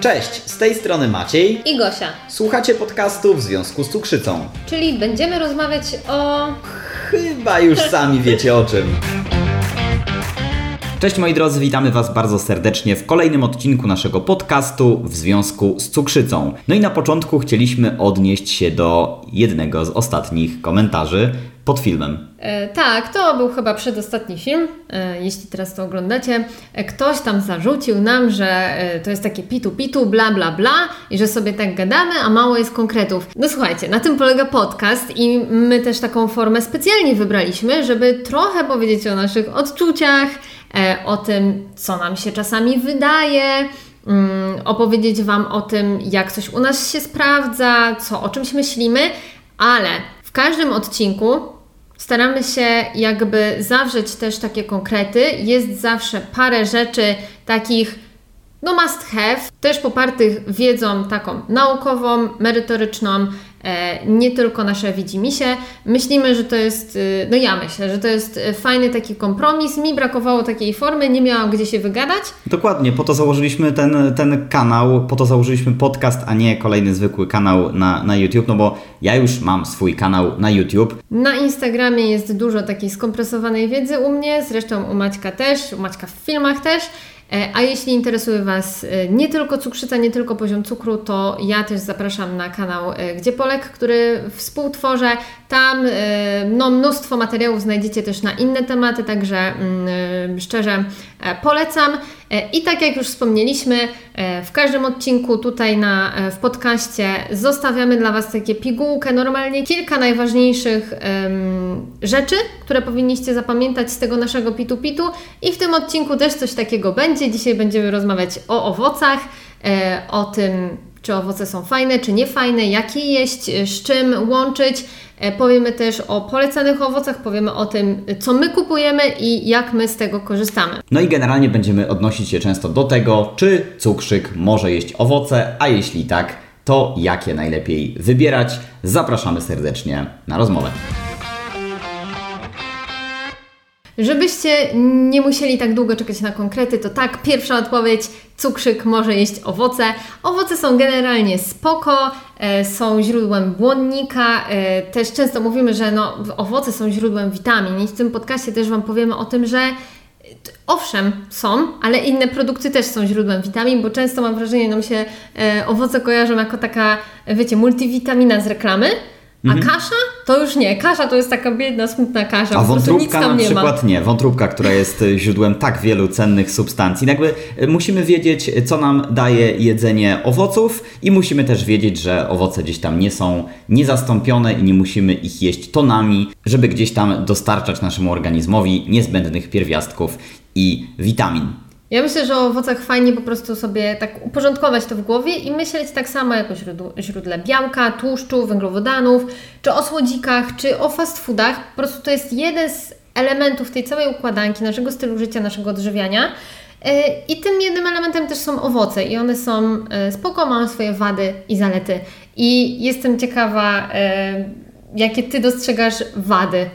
Cześć, z tej strony Maciej. i Gosia, Słuchacie podcastu w związku z cukrzycą. czyli będziemy rozmawiać o. Chyba już sami wiecie o czym. Cześć moi drodzy, witamy Was bardzo serdecznie w kolejnym odcinku naszego podcastu w związku z cukrzycą. No i na początku chcieliśmy odnieść się do jednego z ostatnich komentarzy pod filmem. E, tak, to był chyba przedostatni film, e, jeśli teraz to oglądacie. E, ktoś tam zarzucił nam, że e, to jest takie pitu-pitu, bla bla bla i że sobie tak gadamy, a mało jest konkretów. No słuchajcie, na tym polega podcast i my też taką formę specjalnie wybraliśmy, żeby trochę powiedzieć o naszych odczuciach, e, o tym, co nam się czasami wydaje. mm, Opowiedzieć Wam o tym, jak coś u nas się sprawdza, co o czymś myślimy, ale w każdym odcinku Staramy się jakby zawrzeć też takie konkrety. Jest zawsze parę rzeczy takich, no must have, też popartych wiedzą taką naukową, merytoryczną, nie tylko nasze widzimisię. Myślimy, że to jest, y, no ja myślę, że to jest y, fajny taki kompromis. Mi brakowało takiej formy, nie miałam gdzie się wygadać. Dokładnie, po to założyliśmy ten, ten kanał, po to założyliśmy podcast, a nie kolejny zwykły kanał na, na YouTube, no bo ja już mam swój kanał na YouTube. Na Instagramie jest dużo takiej skompresowanej wiedzy u mnie, zresztą u Maćka też, u Maćka w filmach też. E, A jeśli interesuje Was e, nie tylko cukrzyca, nie tylko poziom cukru, to ja też zapraszam na kanał e, Gdzie Polek, który współtworzę. Tam no, mnóstwo materiałów znajdziecie też na inne tematy, także mm, szczerze polecam. E, I tak jak już wspomnieliśmy, e, w każdym odcinku tutaj na, e, w podcaście zostawiamy dla Was takie pigułkę, normalnie kilka najważniejszych em, rzeczy, które powinniście zapamiętać z tego naszego pitu-pitu i w tym odcinku też coś takiego będzie. Dzisiaj będziemy rozmawiać o owocach, o tym, czy owoce są fajne, czy nie fajne, jak je jeść, e, z czym łączyć. E, Powiemy też o polecanych owocach, powiemy o tym, co my kupujemy i jak my z tego korzystamy. No i generalnie będziemy odnosić się często do tego, czy cukrzyk może jeść owoce, a jeśli tak, to jakie najlepiej wybierać. Zapraszamy serdecznie na rozmowę. Żebyście nie musieli tak długo czekać na konkrety, to tak, pierwsza odpowiedź, cukrzyk może jeść owoce. Owoce są generalnie spoko, e, są źródłem błonnika, e, też często mówimy, że no, owoce są źródłem witamin i w tym podcaście też Wam powiemy o tym, że Owszem, są, ale inne produkty też są źródłem witamin, bo często mam wrażenie, nam się e, owoce kojarzą jako taka, wiecie, multivitamina z reklamy, a kasza to już nie. Kasza to jest taka biedna, smutna kasza. A wątróbka na nie przykład nie. Wątróbka, która jest y, źródłem tak wielu cennych substancji. Jakby y, musimy wiedzieć, co nam daje jedzenie owoców i musimy też wiedzieć, że owoce gdzieś tam nie są niezastąpione i nie musimy ich jeść tonami, żeby gdzieś tam dostarczać naszemu organizmowi niezbędnych pierwiastków i witamin. Ja myślę, że o owocach fajnie po prostu sobie tak uporządkować to w głowie i myśleć tak samo jak o źródle białka, tłuszczu, węglowodanów, czy o słodzikach, czy o fast foodach. Po prostu to jest jeden z elementów tej całej układanki naszego stylu życia, naszego odżywiania. Yy, I tym jednym elementem też są owoce i one są yy, spoko, mają swoje wady i zalety. I jestem ciekawa, yy, jakie Ty dostrzegasz wady,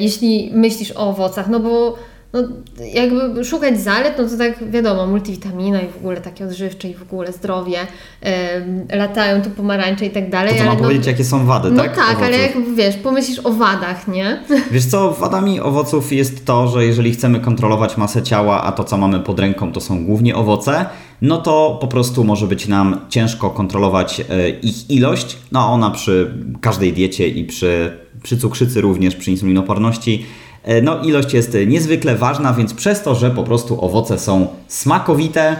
jeśli myślisz o owocach, no bo no, jakby szukać zalet, no to tak wiadomo, multivitamina i w ogóle takie odżywcze i w ogóle zdrowie, em, latają tu pomarańcze i tak dalej. To mam ale no, powiedzieć, jakie są wady, no tak? tak, ale jak wiesz, pomyślisz o wadach, nie? Wiesz co, wadami owoców jest to, że jeżeli chcemy kontrolować masę ciała, a to co mamy pod ręką to są głównie owoce, no to po prostu może być nam ciężko kontrolować e, ich ilość. No a ona przy każdej diecie i przy, przy cukrzycy również, przy insulinoporności, no ilość jest niezwykle ważna, więc przez to, że po prostu owoce są smakowite,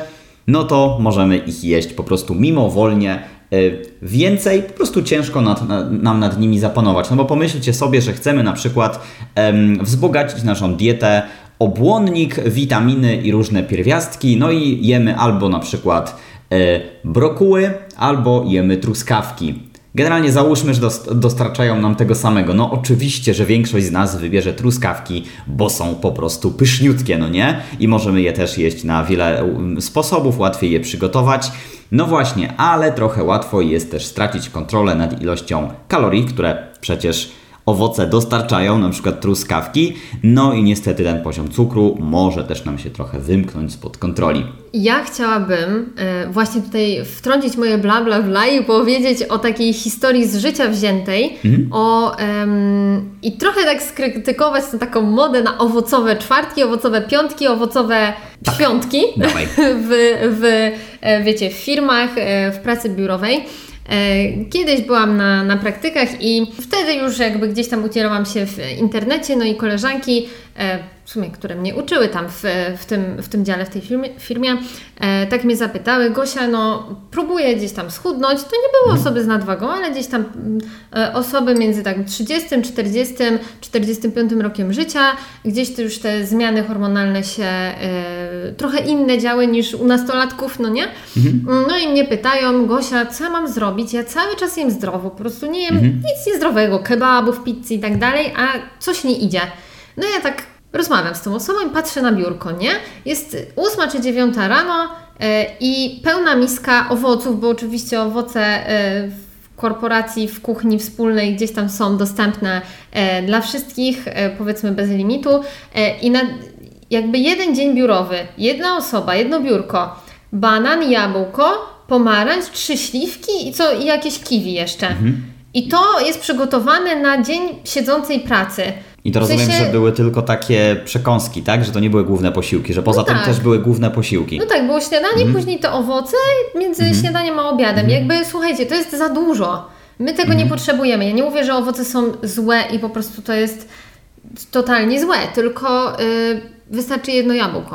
no to możemy ich jeść po prostu mimowolnie y, więcej, po prostu ciężko nad, na, nam nad nimi zapanować. No bo pomyślcie sobie, że chcemy na przykład em, wzbogacić naszą dietę o błonnik, witaminy i różne pierwiastki, no i jemy albo na przykład e, brokuły, albo jemy truskawki. Generalnie załóżmy, że dost- dostarczają nam tego samego. No oczywiście, że większość z nas wybierze truskawki, bo są po prostu pyszniutkie, no nie? I możemy je też jeść na wiele um, sposobów, łatwiej je przygotować. No właśnie, ale trochę łatwo jest też stracić kontrolę nad ilością kalorii, które przecież owoce dostarczają, na przykład truskawki. No i niestety ten poziom cukru może też nam się trochę wymknąć spod kontroli. Ja chciałabym e, właśnie tutaj wtrącić moje bla bla bla i powiedzieć o takiej historii z życia wziętej o, em, i trochę tak skrytykować tę taką modę na owocowe czwartki, owocowe piątki, owocowe świątki Dawaj. w, w, e, wiecie, w firmach, e, w pracy biurowej. E, Kiedyś byłam na, na praktykach i wtedy już jakby gdzieś tam udzielałam się w internecie, no i koleżanki, w sumie, które mnie uczyły tam w, w, tym, w tym dziale, w tej firmie, firmie, e, tak mnie zapytały, Gosia, no próbuję gdzieś tam schudnąć, to nie były osoby z nadwagą, ale gdzieś tam e, osoby między tak 30, 40, 45 rokiem życia, gdzieś to już te zmiany hormonalne się e, trochę inne działy niż u nastolatków, no nie? No i mnie pytają, Gosia, co ja mam zrobić? Ja cały czas jem zdrowo, po prostu nie jem nic niezdrowego, kebabów, pizzy i tak dalej, a coś nie idzie. No ja tak rozmawiam z tą osobą i patrzę na biurko, nie? Jest ósma czy dziewiąta rano e, i pełna miska owoców, bo oczywiście owoce e, w korporacji, w kuchni wspólnej gdzieś tam są dostępne e, dla wszystkich, powiedzmy bez limitu i na jakby jeden dzień biurowy, jedna osoba, jedno biurko, banan, jabłko, pomarańcz, trzy śliwki i co, i jakieś kiwi jeszcze. I to jest przygotowane na dzień siedzącej pracy. I to W rozumiem, sensie- że były tylko takie przekąski, tak? Że to nie były główne posiłki, że poza No tym tak. też były główne posiłki. No tak, było śniadanie, później to owoce między śniadaniem a obiadem. Jakby słuchajcie, to jest za dużo. My tego nie potrzebujemy. Ja nie mówię, że owoce są złe i po prostu to jest totalnie złe, tylko y, wystarczy jedno jabłko.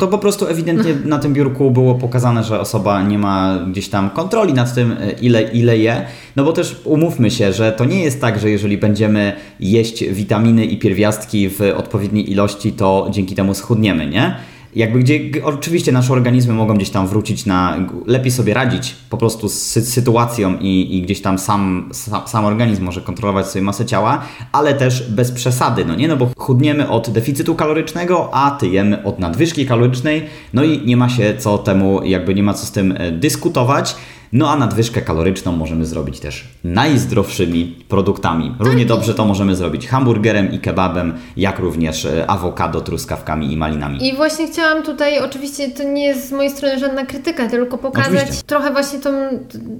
To po prostu ewidentnie na tym biurku było pokazane, że osoba nie ma gdzieś tam kontroli nad tym, e, ile, ile je. No bo też umówmy się, że to nie jest tak, że jeżeli będziemy jeść witaminy i pierwiastki w odpowiedniej ilości, to dzięki temu schudniemy, nie? Jakby gdzie, oczywiście nasze organizmy mogą gdzieś tam wrócić na, lepiej sobie radzić po prostu z sy- sytuacją i, i gdzieś tam sam, sam, sam organizm może kontrolować sobie masę ciała, ale też bez przesady, no nie? No bo chudniemy od deficytu kalorycznego, a tyjemy od nadwyżki kalorycznej, no i nie ma się co temu, jakby nie ma co z tym e, dyskutować. No a nadwyżkę kaloryczną możemy zrobić też najzdrowszymi produktami. Równie dobrze to możemy zrobić hamburgerem i kebabem, jak również e, awokado, truskawkami i malinami. I właśnie chciałam tutaj, oczywiście to nie jest z mojej strony żadna krytyka, tylko pokazać Oczywiście. trochę właśnie tą,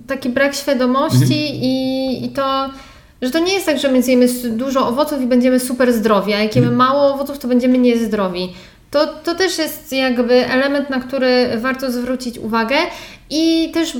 taki brak świadomości i, i to, że to nie jest tak, że my zjemy dużo owoców i będziemy super zdrowi, a jak jemy mało owoców, to będziemy niezdrowi. To, to też jest jakby element, na który warto zwrócić uwagę i też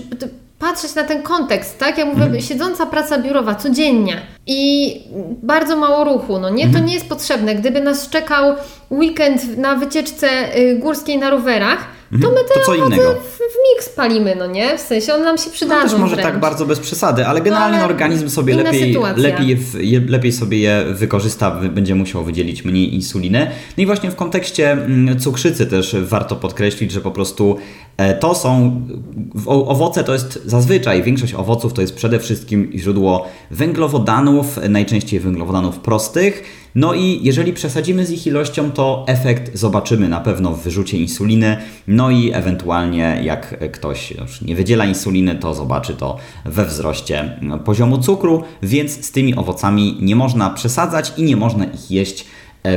patrzeć na ten kontekst, tak? Ja mówię, siedząca praca biurowa codziennie i bardzo mało ruchu, no nie? To nie jest potrzebne. Gdyby nas czekał weekend na wycieczce y, górskiej na rowerach, to my te To co innego. w, w miks palimy, no nie? W sensie one nam się No przydadzą też może wręcz. tak bardzo bez przesady, ale generalnie No, no, ale organizm sobie lepiej, sytuacja. lepiej, je, lepiej sobie je wykorzysta, wy- będzie musiał wydzielić mniej insuliny. No i właśnie w kontekście mm, cukrzycy też warto podkreślić, że po prostu to są, owoce to jest zazwyczaj, większość owoców to jest przede wszystkim źródło węglowodanów, e, najczęściej węglowodanów prostych, no i jeżeli przesadzimy z ich ilością, to efekt zobaczymy na pewno w wyrzucie insuliny, no i ewentualnie jak ktoś już nie wydziela insuliny, to zobaczy to we wzroście poziomu cukru, więc z tymi owocami nie można przesadzać i nie można ich jeść e,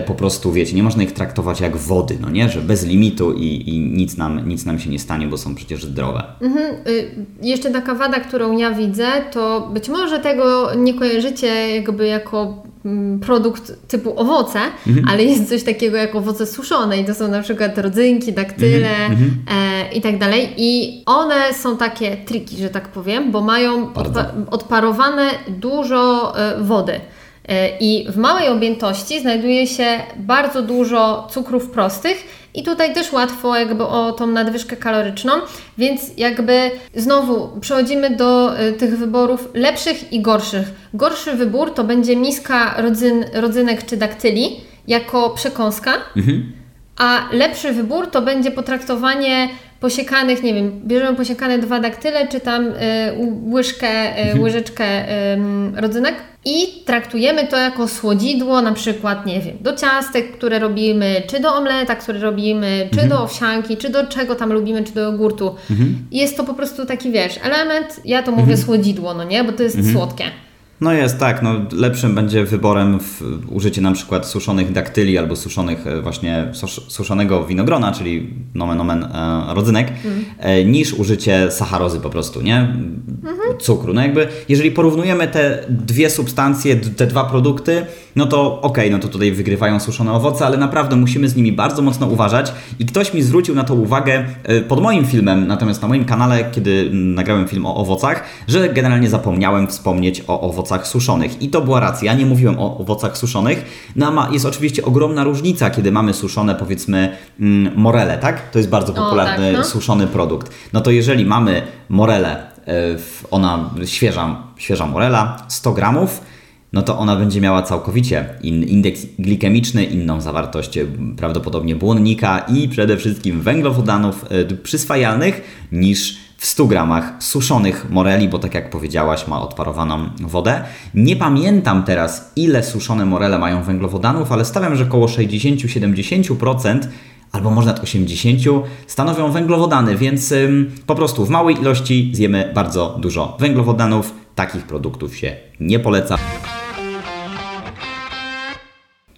po prostu, wiecie, nie można ich traktować jak wody, no nie, że bez limitu i, i nic, nam, nic nam się nie stanie, bo są przecież zdrowe. Mhm, y, jeszcze taka wada, którą ja widzę, to być może tego nie kojarzycie jakby jako mm, produkt typu owoce, ale jest coś takiego jak owoce suszone i to są na przykład rodzynki, daktyle e, i tak dalej. I one są takie triki, że tak powiem, bo mają odpa- odparowane dużo e, wody. E, I w małej objętości znajduje się bardzo dużo cukrów prostych i tutaj też łatwo jakby o tą nadwyżkę kaloryczną, więc jakby znowu przechodzimy do y, tych wyborów lepszych i gorszych. Gorszy wybór to będzie miska rodzyn, rodzynek czy daktyli jako przekąska, a lepszy wybór to będzie potraktowanie posiekanych, nie wiem, bierzemy posiekane dwa daktyle, czy tam y, łyżkę, y, łyżeczkę y, rodzynek i traktujemy to jako słodzidło, na przykład, nie wiem, do ciastek, które robimy, czy do omleta, który robimy, czy do owsianki, czy do czego tam lubimy, czy do jogurtu. I jest to po prostu taki, wiesz, element, ja to mówię słodzidło, no nie, bo to jest słodkie. No jest tak, no lepszym będzie wyborem w użycie na przykład suszonych daktyli albo suszonych e, właśnie sus- suszonego winogrona, czyli nomen omen e, rodzynek, e, niż użycie sacharozy po prostu, nie? Cukru. No jakby, jeżeli porównujemy te dwie substancje, te dwa produkty, no to okej, no to tutaj wygrywają suszone owoce, ale naprawdę musimy z nimi bardzo mocno uważać i ktoś mi zwrócił na to uwagę e, pod moim filmem, natomiast na moim kanale, kiedy mm, nagrałem film o owocach, że generalnie zapomniałem wspomnieć o owocach suszonych i to była racja, ja nie mówiłem o owocach suszonych, no a jest oczywiście ogromna różnica, kiedy mamy suszone powiedzmy mm, morele, tak? To jest bardzo tak, popularny no. suszony produkt. No to jeżeli mamy morelę, e, ona świeża, świeża morela, 100 gramów, no to ona będzie miała całkowicie in, indeks glikemiczny, inną zawartość e, prawdopodobnie błonnika i przede wszystkim węglowodanów e, przyswajalnych niż w 100 gramach suszonych moreli, bo tak jak powiedziałaś, ma odparowaną wodę. Nie pamiętam teraz, ile suszone morele mają węglowodanów, ale stawiam, że około 60-70% albo może nawet 80 stanowią węglowodany, więc ym, po prostu w małej ilości zjemy bardzo dużo węglowodanów. Takich produktów się nie poleca.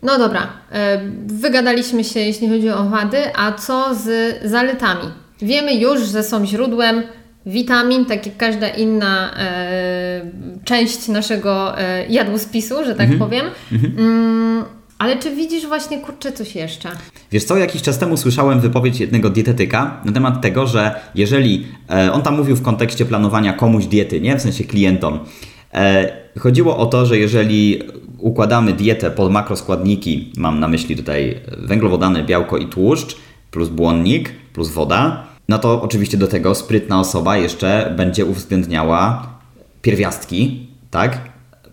No dobra, e, wygadaliśmy się jeśli chodzi o wady, a co z zaletami? Wiemy już, że są źródłem witamin, tak jak każda inna e, część naszego e, jadłospisu, że tak powiem. Mm, ale czy widzisz właśnie, kurczę, coś jeszcze? Wiesz co, jakiś czas temu słyszałem wypowiedź jednego dietetyka na temat tego, że jeżeli e, on tam mówił w kontekście planowania komuś diety, nie w sensie klientom, e, chodziło o to, że jeżeli układamy dietę pod makroskładniki, mam na myśli tutaj węglowodany, białko i tłuszcz, plus błonnik, plus woda, no to oczywiście do tego sprytna osoba jeszcze będzie uwzględniała pierwiastki, tak?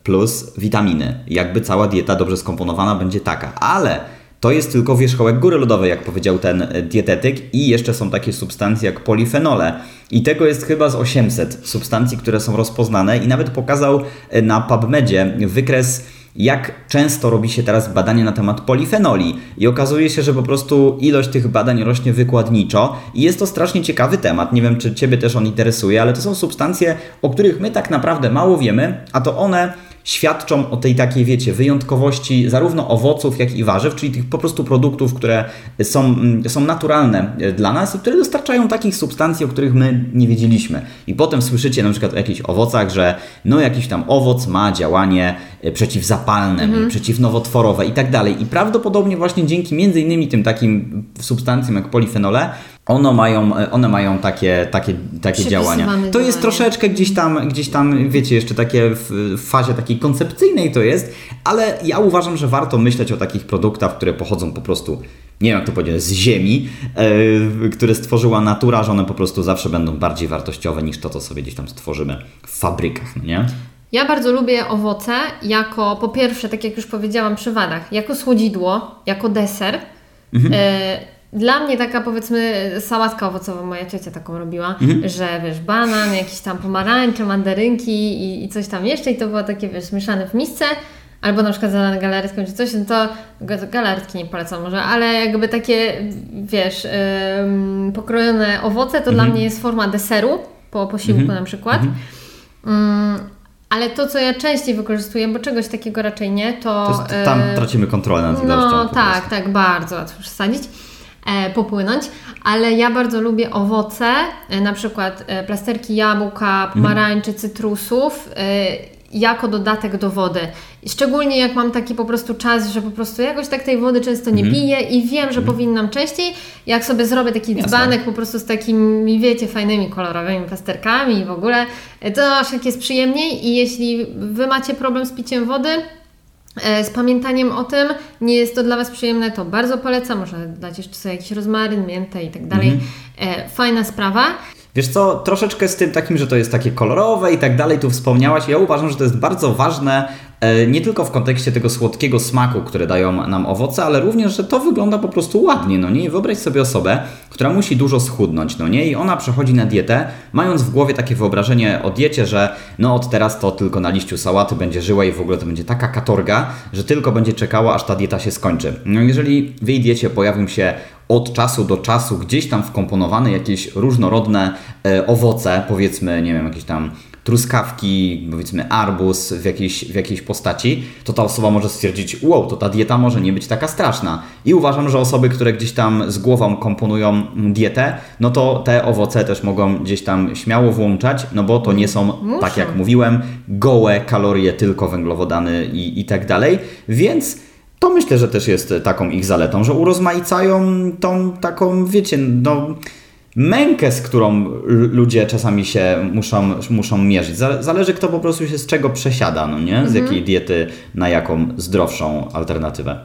Plus witaminy. Jakby cała dieta dobrze skomponowana będzie taka. Ale to jest tylko wierzchołek góry lodowej, jak powiedział ten e, dietetyk, i jeszcze są takie substancje jak polifenole. I tego jest chyba z 800 substancji, które są rozpoznane, i nawet pokazał e, na PubMedzie wykres jak często robi się teraz badanie na temat polifenoli i okazuje się, że po prostu ilość tych badań rośnie wykładniczo i jest to strasznie ciekawy temat. Nie wiem, czy Ciebie też on interesuje, ale to są substancje, o których my tak naprawdę mało wiemy, a to one świadczą o tej takiej, wiecie, wyjątkowości zarówno owoców, jak i warzyw, czyli tych po prostu produktów, które są, mm, są naturalne e, dla nas i które dostarczają takich substancji, o których my nie wiedzieliśmy. I potem słyszycie na przykład o jakichś owocach, że no jakiś tam owoc ma działanie e, przeciwzapalne, przeciwnowotworowe i tak dalej. I prawdopodobnie właśnie dzięki między innymi tym takim substancjom jak polifenole, one mają, e, one mają takie, takie, takie działania. To jest troszeczkę gdzieś tam, gdzieś tam, wiecie, jeszcze takie w, fazie takiej koncepcyjnej to jest, ale ja uważam, że warto myśleć o takich produktach, które pochodzą po prostu, nie wiem jak to powiedzieć, z ziemi, e, które stworzyła natura, że one po prostu zawsze będą bardziej wartościowe niż to, co sobie gdzieś tam stworzymy w fabrykach, no nie? Ja bardzo lubię owoce jako, po pierwsze, tak jak już powiedziałam przy wadach, jako słodzidło, jako deser. E, dla mnie taka powiedzmy sałatka owocowa, moja ciocia taką robiła, że wiesz, banan, jakieś tam pomarańcze, mandarynki i, i coś tam jeszcze i to było takie wiesz, mieszane w misce. Albo na przykład zalane galaretką czy coś, no to ga- galaretki nie polecam może, ale jakby takie, wiesz, ym, pokrojone owoce to dla mnie jest forma deseru po posiłku na przykład. Mm, ale to, co ja częściej wykorzystuję, bo czegoś takiego raczej nie, to. To jest, tam tracimy kontrolę nad ilością. No tak, prostu. tak, bardzo łatwo przesadzić, e, popłynąć, ale ja bardzo lubię owoce, e, na przykład e, plasterki jabłka, pomarańczy, cytrusów. E, jako dodatek do wody. Szczególnie jak mam taki po prostu czas, że po prostu jakoś tak tej wody często nie piję i wiem, że powinnam częściej. Jak sobie zrobię taki Jasne. dzbanek po prostu z takimi, wiecie, fajnymi, kolorowymi plasterkami i w ogóle, to aż jak jest przyjemniej i jeśli Wy macie problem z piciem wody, e, z pamiętaniem o tym. Nie jest to dla Was przyjemne, to bardzo polecam. Można dać jeszcze sobie jakiś rozmaryn, miętę i tak dalej. Mhm. E, Fajna sprawa. Wiesz co, troszeczkę z tym takim, że to jest takie kolorowe i tak dalej, tu wspomniałaś, ja uważam, że to jest bardzo ważne e, nie tylko w kontekście tego słodkiego smaku, które dają nam owoce, ale również, że to wygląda po prostu ładnie, no nie? Wyobraź sobie osobę, która musi dużo schudnąć, no nie? I ona przechodzi na dietę, mając w głowie takie wyobrażenie o diecie, że no od teraz to tylko na liściu sałaty będzie żyła i w ogóle to będzie taka katorga, że tylko będzie czekała, aż ta dieta się skończy. No jeżeli w jej diecie pojawią się od czasu do czasu gdzieś tam wkomponowane jakieś różnorodne e, owoce, powiedzmy, nie wiem, jakieś tam truskawki, powiedzmy arbuz w jakiejś, w jakiejś postaci, to ta osoba może stwierdzić, wow, to ta dieta może nie być taka straszna. I uważam, że osoby, które gdzieś tam z głową komponują dietę, no to te owoce też mogą gdzieś tam śmiało włączać, no bo to nie są, Muszą. tak jak mówiłem, gołe kalorie, tylko węglowodany i, i tak dalej, więc to myślę, że też jest taką ich zaletą, że urozmaicają tą taką, wiecie, no mękę, z którą ludzie czasami się muszą, muszą mierzyć. Za- Zależy kto po prostu się z czego przesiada, no nie? Z jakiej diety na jaką zdrowszą alternatywę.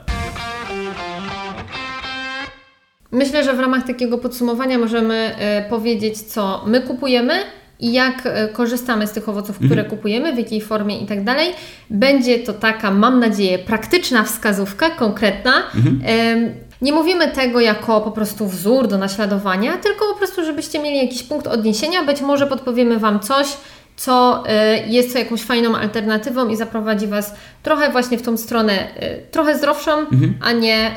Myślę, że w ramach takiego podsumowania możemy e, powiedzieć, co my kupujemy i jak e, korzystamy z tych owoców, które kupujemy, w jakiej formie i tak dalej. Będzie to taka, mam nadzieję, praktyczna wskazówka, konkretna. Em, Nie mówimy tego jako po prostu wzór do naśladowania, tylko po prostu, żebyście mieli jakiś punkt odniesienia. Być może podpowiemy Wam coś, co e, jest jakąś fajną alternatywą i zaprowadzi Was trochę właśnie w tą stronę e, trochę zdrowszą, a nie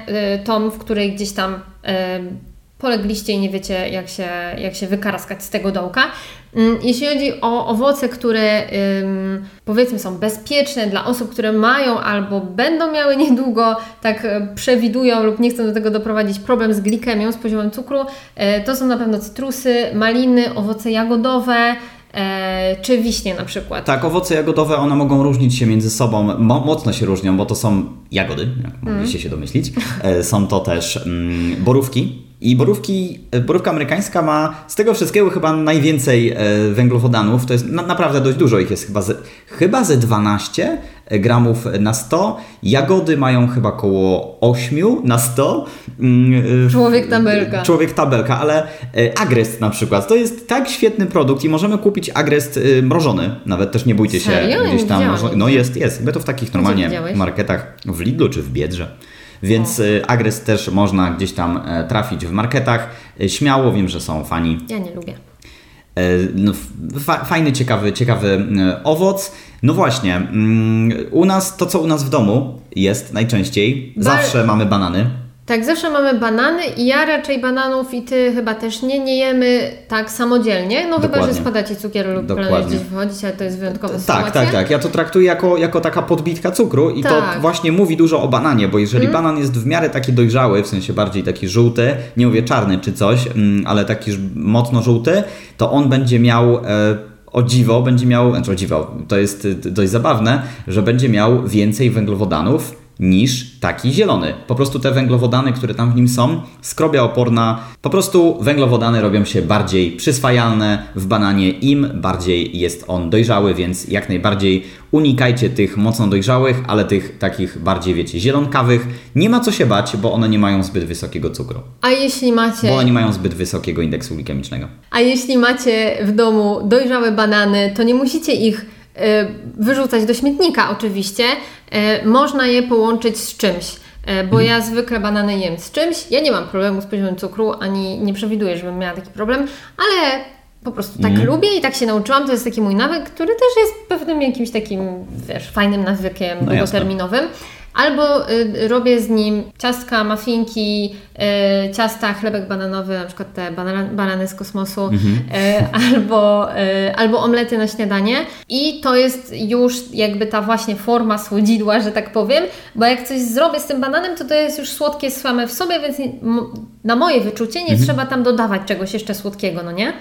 tą, w której gdzieś tam polegliście i nie wiecie, jak się, jak się wykaraskać z tego dołka. Mm, Jeśli chodzi o owoce, które powiedzmy są bezpieczne dla osób, które mają albo będą miały niedługo, tak e, przewidują lub nie chcą do tego doprowadzić problem z glikemią, z poziomem cukru, e, to są na pewno cytrusy, maliny, owoce jagodowe, e, czy wiśnie na przykład. Tak, owoce jagodowe, one mogą różnić się między sobą, mo- mocno się różnią, bo to są jagody, jak mogliście się domyślić. Są to też mm, borówki. I borówki, e, borówka amerykańska ma z tego wszystkiego chyba najwięcej e, węglowodanów. To jest na, naprawdę dość dużo, ich jest chyba ze, chyba ze 12 gramów na 100. Jagody mają chyba około 8 na 100. Mm, e, Człowiek tabelka. Człowiek tabelka, ale e, agrest na przykład, to jest tak świetny produkt i możemy kupić agrest e, mrożony. Nawet też nie bójcie się Serio? gdzieś tam. No jest, jest. Chyba to w takich normalnie marketach w Lidlu czy w Biedrze. Więc e, agrest też można gdzieś tam e, trafić w marketach. E, Śmiało wiem, że są fani Ja nie lubię. E, No, fa- fajny, ciekawy, ciekawy owoc. No właśnie, mm, u nas, to co u nas w domu jest najczęściej, zawsze mamy banany. Tak, zawsze mamy banany i ja raczej bananów i Ty chyba też nie, nie jemy tak samodzielnie, no chyba, Dokładnie. że spadacie cukier lub planujesz gdzieś wychodzić, ale to jest wyjątkowa Tak, sytuacja. tak, tak. Ja to traktuję jako, jako taka podbitka cukru i Tak. to właśnie mówi dużo o bananie, bo jeżeli banan jest w miarę taki dojrzały, w sensie bardziej taki żółty, nie mówię czarny czy coś, mm, ale taki mocno żółty, to on będzie miał... E, o dziwo, będzie miał, znaczy o dziwo, to jest y, dość zabawne, że będzie miał więcej węglowodanów niż taki zielony. Po prostu te węglowodany, które tam w nim są, skrobia oporna, po prostu węglowodany robią się bardziej przyswajalne w bananie, im bardziej jest on dojrzały, więc jak najbardziej unikajcie tych mocno dojrzałych, ale tych takich bardziej, wiecie, zielonkawych. Nie ma co się bać, bo one nie mają zbyt wysokiego cukru, A jeśli macie... bo one nie mają zbyt wysokiego indeksu glikemicznego. A jeśli macie w domu dojrzałe banany, to nie musicie ich wyrzucać do śmietnika oczywiście. E, można je połączyć z czymś. E, bo ja zwykle banany jem z czymś. Ja nie mam problemu z poziomem cukru, ani nie przewiduję, żebym miała taki problem, ale po prostu tak lubię i tak się nauczyłam. To jest taki mój nawyk, który też jest pewnym jakimś takim, wiesz, fajnym nawykiem No jasne. Albo y, robię z nim ciastka, muffinki, y, ciasta, chlebek bananowy, na przykład te banany z kosmosu, Mhm. y, albo, albo omlety na śniadanie. I to jest już jakby ta właśnie forma słodzidła, że tak powiem, bo jak coś zrobię z tym bananem, to to jest już słodkie same w sobie, więc na moje wyczucie nie trzeba tam dodawać czegoś jeszcze słodkiego, no nie?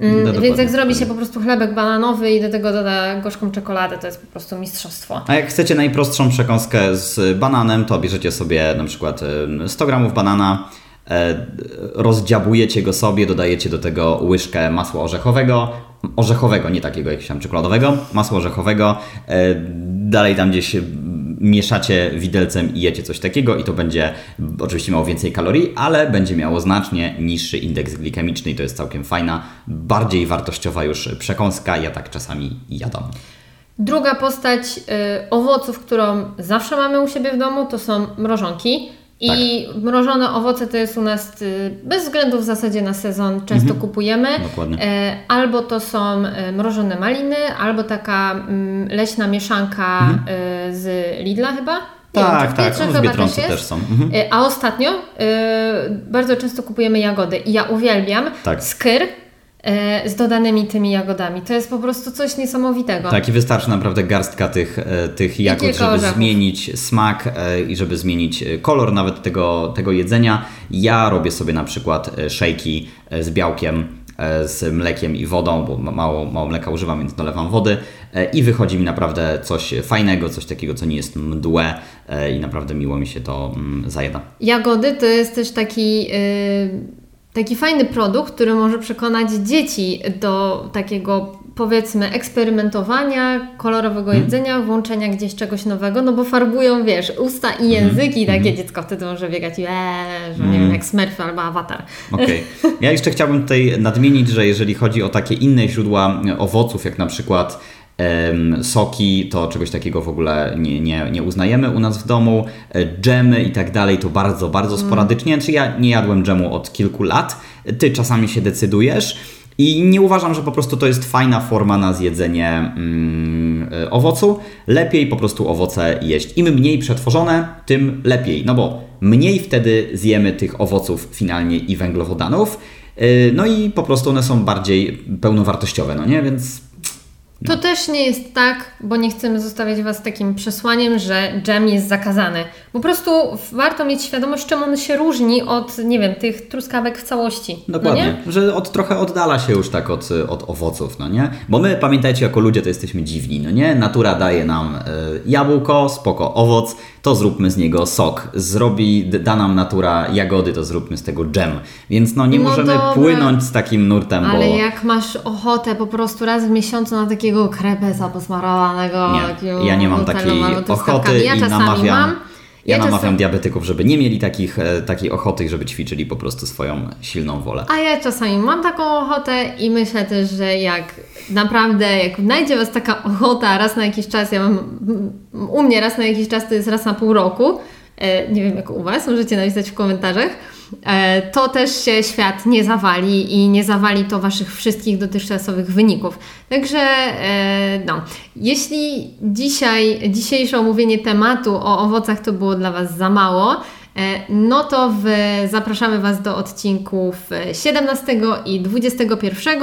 Mm. No więc dokładnie, jak zrobi się po prostu chlebek bananowy i do tego doda gorzką czekoladę, to jest po prostu mistrzostwo. A jak chcecie najprostszą przekąskę z bananem, to bierzecie sobie na przykład e, 100 gramów banana, e, rozdziabujecie go sobie, dodajecie do tego łyżkę masła orzechowego, orzechowego, nie takiego jakiegoś tam czekoladowego, masła orzechowego, e, dalej tam gdzieś mieszacie widelcem i jecie coś takiego i to będzie oczywiście miało więcej kalorii, ale będzie miało znacznie niższy indeks glikemiczny i to jest całkiem fajna, bardziej wartościowa już przekąska. Ja tak czasami jadam. Druga postać y, owoców, którą zawsze mamy u siebie w domu, to są mrożonki. I Tak. mrożone owoce to jest u nas y, bez względu w zasadzie na sezon, często kupujemy. Mhm. Dokładnie. E, albo to są e, mrożone maliny, albo taka mm, leśna mieszanka e, z Lidla chyba. Nie Mhm. Tak, wiem, tak, Pietrze w chyba Biedronce też, też są. Mhm. E, A ostatnio e, bardzo często kupujemy jagody i ja uwielbiam Tak. skyr z dodanymi tymi jagodami. To jest po prostu coś niesamowitego. Tak, i wystarczy naprawdę garstka tych, e, tych jagód, żeby orzechów. zmienić smak e, i żeby zmienić e, kolor nawet tego, tego jedzenia. Ja robię sobie na przykład e, szejki e, z białkiem, e, z mlekiem i wodą, bo ma- mało, mało mleka używam, więc dolewam wody e, i wychodzi mi naprawdę coś fajnego, coś takiego, co nie jest mdłe e, i naprawdę miło mi się to mm, zajada. Jagody to jest też taki, y, taki fajny produkt, który może przekonać dzieci do takiego powiedzmy eksperymentowania, kolorowego Mhm. jedzenia, włączenia gdzieś czegoś nowego, no bo farbują, wiesz, usta i Mhm. języki i takie dziecko wtedy może biegać eee, że nie wiem, jak Smurfy albo Avatar. Okej. Ja jeszcze chciałbym tutaj nadmienić, że jeżeli chodzi o takie inne źródła owoców, jak na przykład soki, to czegoś takiego w ogóle nie, nie, nie uznajemy u nas w domu. E, Dżemy i tak dalej, to bardzo, bardzo sporadycznie. Czy ja nie jadłem dżemu od kilku lat. Ty czasami się decydujesz. I nie uważam, że po prostu to jest fajna forma na zjedzenie mm, e, owocu. Lepiej po prostu owoce jeść. Im mniej przetworzone, tym lepiej. No bo mniej wtedy zjemy tych owoców finalnie i węglowodanów. Yy, No i po prostu one są bardziej pełnowartościowe, no nie? Więc To też nie jest tak, bo nie chcemy zostawiać Was takim przesłaniem, że dżem jest zakazany. Po prostu warto mieć świadomość, czym on się różni od, nie wiem, tych truskawek w całości. dokładnie, No nie? że od, trochę oddala się już tak od, od owoców, no nie? Bo my, pamiętajcie, jako ludzie to jesteśmy dziwni, no nie? Natura daje nam y, jabłko, spoko, owoc, to zróbmy z niego sok. Zrobi, da nam natura jagody, to zróbmy z tego dżem. Więc no nie No możemy dobra. płynąć z takim nurtem, Ale bo... jak masz ochotę po prostu raz w miesiącu na takiego krepesa posmarowanego, Nie, ja nie mam takiej ochoty ja i namawiam, mam. Ja namawiam czasem- diabetyków, żeby nie mieli takich, e, takiej ochoty żeby ćwiczyli po prostu swoją silną wolę. A ja czasami mam taką ochotę i myślę też, że jak naprawdę, jak znajdzie Was taka ochota raz na jakiś czas, ja mam, u mnie raz na jakiś czas to jest raz na pół roku, nie wiem jak u Was, możecie napisać w komentarzach, e, to też się świat nie zawali i nie zawali to Waszych wszystkich dotychczasowych wyników. Także e, no, jeśli dzisiaj, dzisiejsze omówienie tematu o owocach to było dla Was za mało, E, No to w, zapraszamy Was do odcinków e, 17 i 21.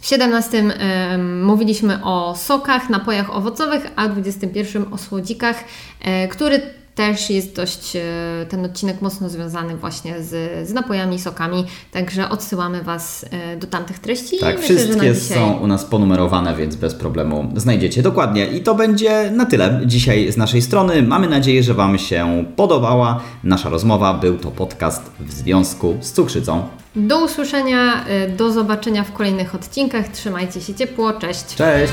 W 17 em, mówiliśmy o sokach, napojach owocowych, a w 21 o słodzikach, e, który też jest dość, e, ten odcinek mocno związany właśnie z, z napojami, sokami, także odsyłamy Was e, do tamtych treści. Tak, myślę, wszystkie dzisiaj... są u nas ponumerowane, więc bez problemu znajdziecie. Dokładnie. I to będzie na tyle dzisiaj z naszej strony. Mamy nadzieję, że Wam się podobała nasza rozmowa. Był to podcast w związku z cukrzycą. Do usłyszenia, e, do zobaczenia w kolejnych odcinkach. Trzymajcie się ciepło, cześć! Cześć!